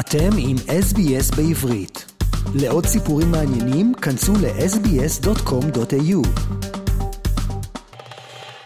אתם עם SBS בעברית. לעוד סיפורים מעניינים, כנסו ל-sbs.com.au.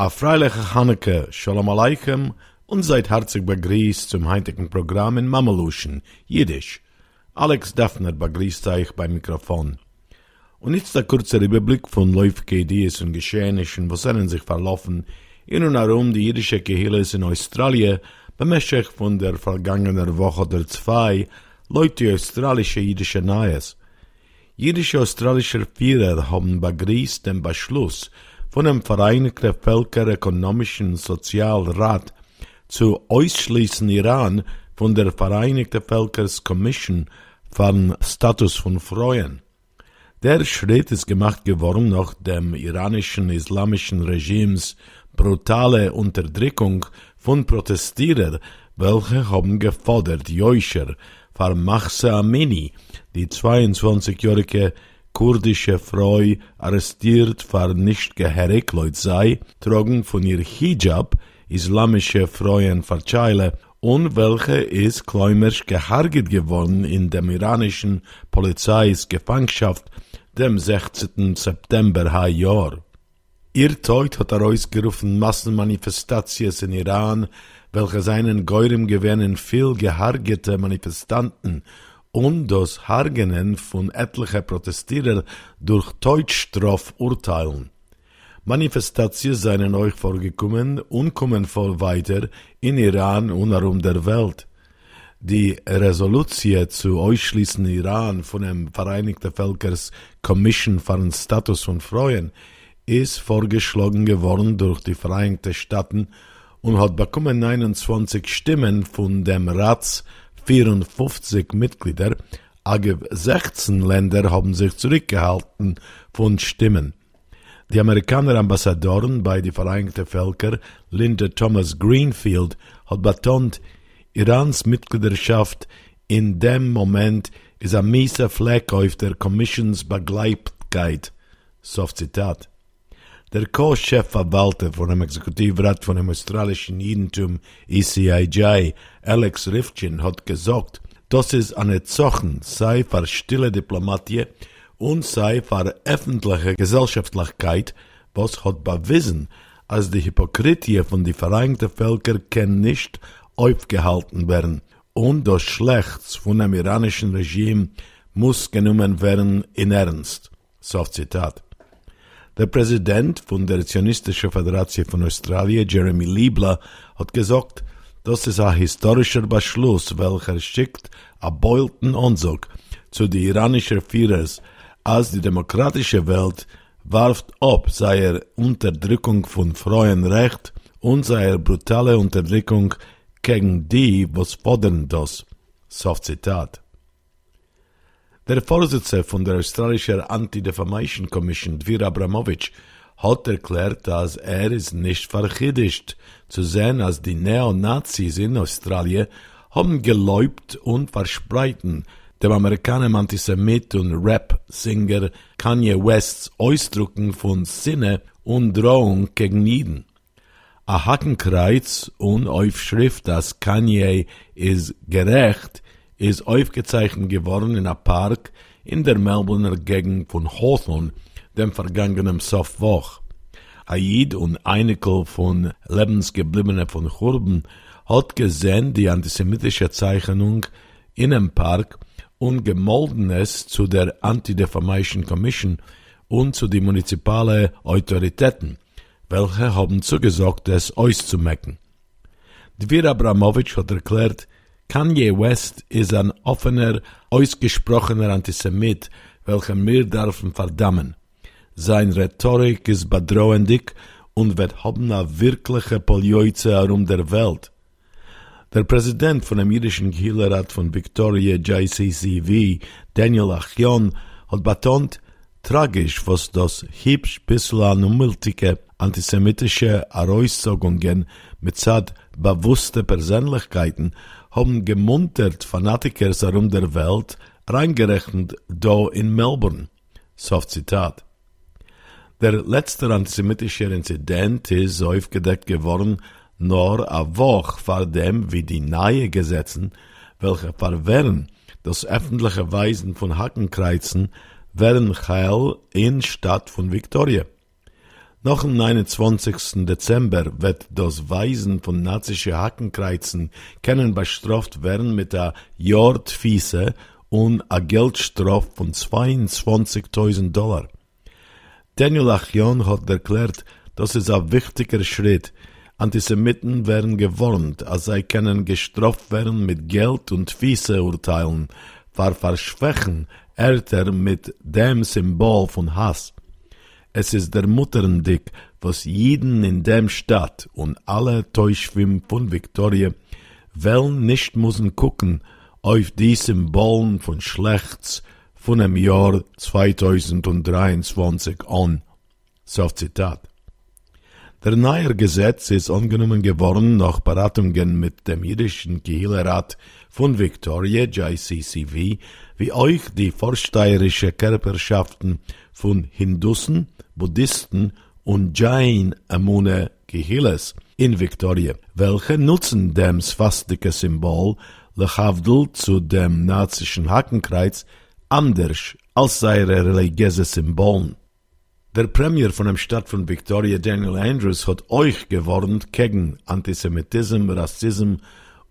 A freiliche Hanneke, Shalom Aleichem und seid herzlich begrüßt zum heutigen Programm in Mameluschen, Jiddisch. Alex Daphner begrüßt euch beim Mikrofon. Und jetzt der kurze Überblick von läufigen Ideen und Geschehnissen, was sind sich verlaufen in und herum die jüdische Gehilles in Australien, Bemeshech von der vergangenen Woche oder zwei Leute australische jüdische Neues. Jüdische australische Führer haben begrüßt den Beschluss von dem Vereinigten Völker Ökonomischen Sozialrat zu ausschließen Iran von der Vereinigten Völkers Commission von Status von Frauen. Der Schritt ist gemacht geworden nach dem iranischen islamischen Regimes brutale Unterdrückung von Protestierern, welche haben gefordert, Joischer, für Mahsa Amini, die 22-jährige kurdische Frau arrestiert für nicht geherrikleut sei, trugen von ihr Hijab islamische Frauen verzeile und welche ist kleimerisch gehargert geworden in dem iranischen Polizeis Gefangenschaft dem 16. September ha Jahr. Ihr Teut hat er ausgerufen Massenmanifestations in Iran, welche seinen Geurem gewähren viel gehargete Manifestanten und das Hargenen von etliche Protestierer durch Teutstraff urteilen. Manifestationen seien euch vorgekommen und kommen vor weiter in Iran und herum der Welt. Die Resolution zu ausschließen Iran von dem Vereinigten Völkers Commission für den Status von Frauen ist vorgeschlagen geworden durch die Vereinigten Staaten und hat bekommen 29 Stimmen von dem Rats 54 Mitglieder, aber 16 Länder haben sich zurückgehalten von Stimmen. Die Amerikaner Ambassadoren bei den Vereinigten Völkern, Linda Thomas Greenfield, hat betont, Irans Mitgliedschaft in dem Moment ist ein mieser Fleck auf der Commissions Begleitkeit. Soft Zitat. Der Co-Chefverwalter von dem Exekutivrat von dem australischen Judentum ECIJ, Alex Rifkin, hat gesagt, dass es eine Zochen sei für stille Diplomatie und sei für öffentliche Gesellschaftlichkeit, was hat bewiesen, als die Hypokritie von die Vereinigten Völker kann nicht aufgehalten werden und das Schlechts von dem iranischen Regime muss genommen werden in Ernst. So Zitat. Der Präsident von der Zionistischen Föderation von Australien, Jeremy Liebler, hat gesagt, das ist ein historischer Beschluss, welcher schickt a beulten Ansag zu die iranischen Führers, als die demokratische Welt warft ab seine Unterdrückung von Frauenrecht und seine brutale Unterdrückung gegen die, was fordern das. Soft Zitat. Der Vorsitzende von der australischen Anti-Defamation Commission, Dvir Abramovic, hat erklärt, dass er es nicht verchidischt zu sehen, als die Neonazis in Australien haben geläubt und verspreiten dem amerikanischen Antisemit und Rap-Singer Kanye Wests Ausdrücken von Sinne und Drohung gegen Nieden. A Hackenkreuz und Aufschrift, dass Kanye ist gerecht, ist aufgezeichnet geworden in einem Park in der Melbourner Gegend von Hawthorne, dem vergangenen Softwoch. Aid und Einikel von Lebensgebliebene von Churben hat gesehen die antisemitische Zeichnung in dem Park und gemolden es zu der Anti-Defamation Commission und zu den municipalen Autoritäten, welche haben zugesagt, es auszumecken. Dvir Abramovic hat erklärt, Kanye West ist ein offener, ausgesprochener Antisemit, welchen wir dürfen verdammen. Sein Rhetorik ist bedrohendig und wird eine wirkliche Polioize herum der Welt. Der Präsident von dem jüdischen Kehlerat von Victoria JCCV, Daniel Achion, hat betont, tragisch, was das hübsch bislang unmültige antisemitische Arauszogungen mit Zad bewusste Persönlichkeiten haben gemuntert Fanatikers herum der Welt, reingerechnet da in Melbourne. Soft Zitat. Der letzte antisemitische Inzident ist aufgedeckt geworden, nur a Woche vor dem, wie die neue Gesetzen, welche verwehren das öffentliche Weisen von Hackenkreuzen wären heil in Stadt von Victoria. Noch am 29. Dezember wird das Weisen von nazische Hackenkreuzen können bestraft werden mit der Jordfiese und a Geldstrafe von 22.000 Dollar. Daniel Achion hat erklärt, das ist ein wichtiger Schritt. Antisemiten werden gewarnt, als sie können gestraft werden mit Geld und fiese Urteilen, war verschwächen älter mit dem Symbol von Hass. Es ist der Mutterdick, was jeden in dem Stadt und alle Täuschwim von Victoria wollen nicht müssen gucken auf die Symbolen von Schlechts von dem Jahr 2023 an. So Zitat. Der neue Gesetz ist angenommen geworden nach Beratungen mit dem jüdischen Gehilrat von Victoria, JCCV, wie euch die vorsteierische Körperschaften von Hindussen, Buddhisten und Jain Amune Gehiles in Victoria, welche nutzen dem Swastika-Symbol Lechavdel zu dem nazischen Hakenkreuz anders als seine religiöse Symbolen. Der Premier von der Stadt von Victoria, Daniel Andrews, hat euch gewarnt gegen Antisemitismus, Rassismus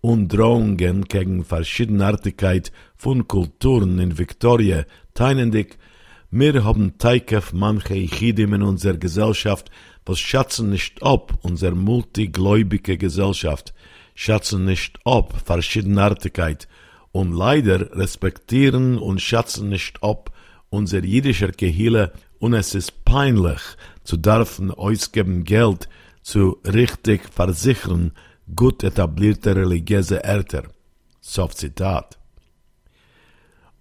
und Drohungen gegen Verschiedenartigkeit von Kulturen in Victoria, teinendig, wir haben Teikef manche Ichidim in unserer Gesellschaft, was schatzen nicht ob unser multigläubige Gesellschaft, schatzen nicht ob Verschiedenartigkeit und leider respektieren und schatzen nicht ob unser jüdischer Gehille und es ist peinlich zu dürfen ausgeben Geld zu richtig versichern, gut etablierte religiöse Eltern. Soft Zitat.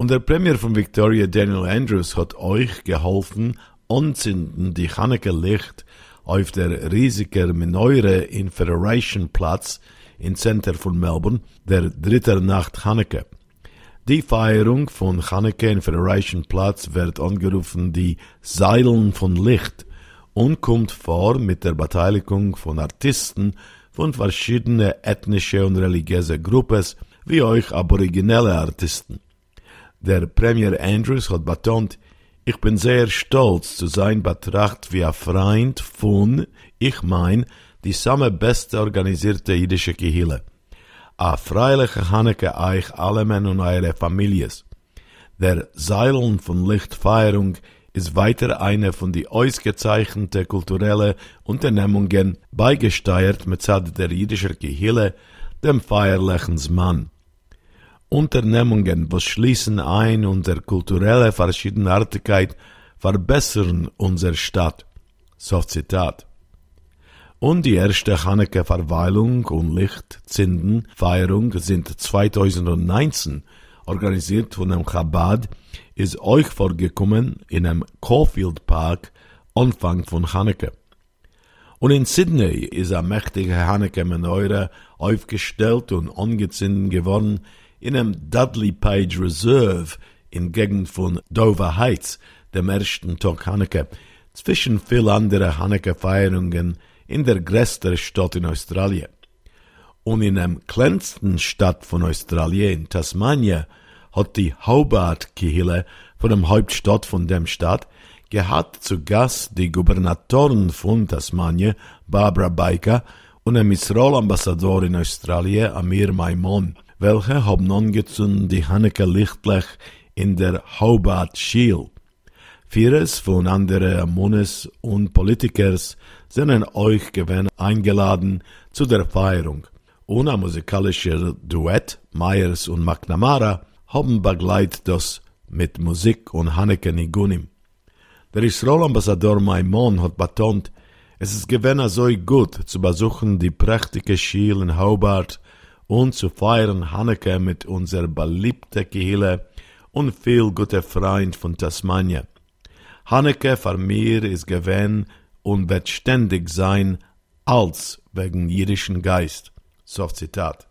Und der Premier von Victoria, Daniel Andrews, hat euch geholfen, anzünden die Chaneke Licht auf der riesigen Meneure in Federation Platz im Center von Melbourne, der dritte Nacht Chaneke. Die Feierung von Chaneke in Federation Platz wird angerufen die Seilen von Licht und kommt vor mit der Beteiligung von Artisten von verschiedenen ethnische und religiöse Gruppen, wie euch aboriginelle Artisten. Der Premier Andrews hat betont, ich bin sehr stolz zu sein betracht wie ein Freund von, ich mein, die samme beste organisierte jüdische Gehille. A freiliche Hanneke euch alle Men und eure Families. Der Seilen von Lichtfeierung ist weiter eine von die ausgezeichnete kulturelle Unternehmungen beigesteuert mit der jüdischer Gehille, dem feierlichen Mann. Unternehmungen, was schließen ein unsere kulturelle Verschiedenartigkeit, verbessern unsere Stadt. So Zitat. Und die erste Chaneke-Verweilung und Lichtzinden-Feierung sind 2019 organisiert von dem Chabad, ist euch vorgekommen in einem Caulfield Park Anfang von Chaneke. Und in Sydney ist eine mächtige Haneke-Meneure aufgestellt und angezündet geworden in einem Dudley Page Reserve in Gegend von Dover Heights, dem ersten Tag Haneke, zwischen viel andere Haneke-Feierungen in der größten Stadt in Australien. Und in einem kleinsten Stadt von Australien, in Tasmania, hat die Hobart-Kihille von dem Hauptstadt von dem Stadt gehabt zu Gast die Gubernatorin von Tasmania, Barbara Baker, und ein Israel-Ambassador in Australien, Amir Maimon, welche haben angezündet die Hanukkah Lichtlech in der Hobart Shield. Vieles von anderen Ammones und Politikers sind euch gewinn eingeladen zu der Feierung. Und ein musikalischer Duett, Myers und McNamara, haben begleitet das mit Musik und Hanneke Nigunim. Der Israel-Ambassador Maimon hat betont, es ist gewinn so gut zu besuchen die prächtige Schiel in Hobart und zu feiern Hanneke mit unserer beliebten Kehle und viel guter Freund von Tasmania. Hanneke für mir ist gewinn und wird ständig sein als wegen jüdischen Geist. So Zitat.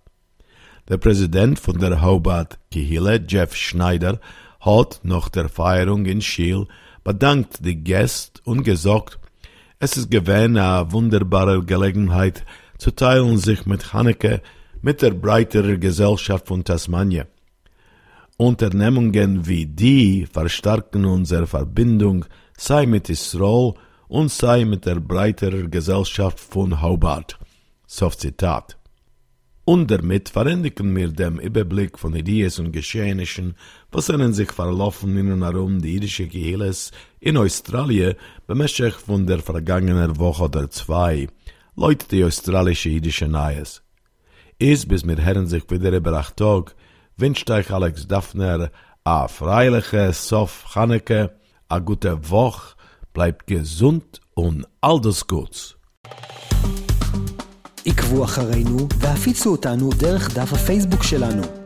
Der Präsident von der Hobart Kehille, Jeff Schneider, hat nach der Feierung in Schiel bedankt die Gäste und gesagt, es ist gewähnt eine wunderbare Gelegenheit zu teilen sich mit Hanneke mit der breiteren Gesellschaft von Tasmania. Unternehmungen wie die verstärken unsere Verbindung, sei mit Israel und sei mit der breiteren Gesellschaft von Hobart. So Zitat. Und damit verändigen wir dem Überblick von Ideen und Geschehnissen, was ihnen sich verlaufen in und herum die jüdische Gehilles in Australien bemächtig von der vergangenen Woche oder zwei, Leute die australische jüdische Neues Ist bis mir hören sich wieder über acht Tag, wünscht euch Alex Daphner a freiliche Sof Chaneke, a gute Woche, bleibt gesund und alles Gutes. עקבו אחרינו והפיצו אותנו דרך דף הפייסבוק שלנו.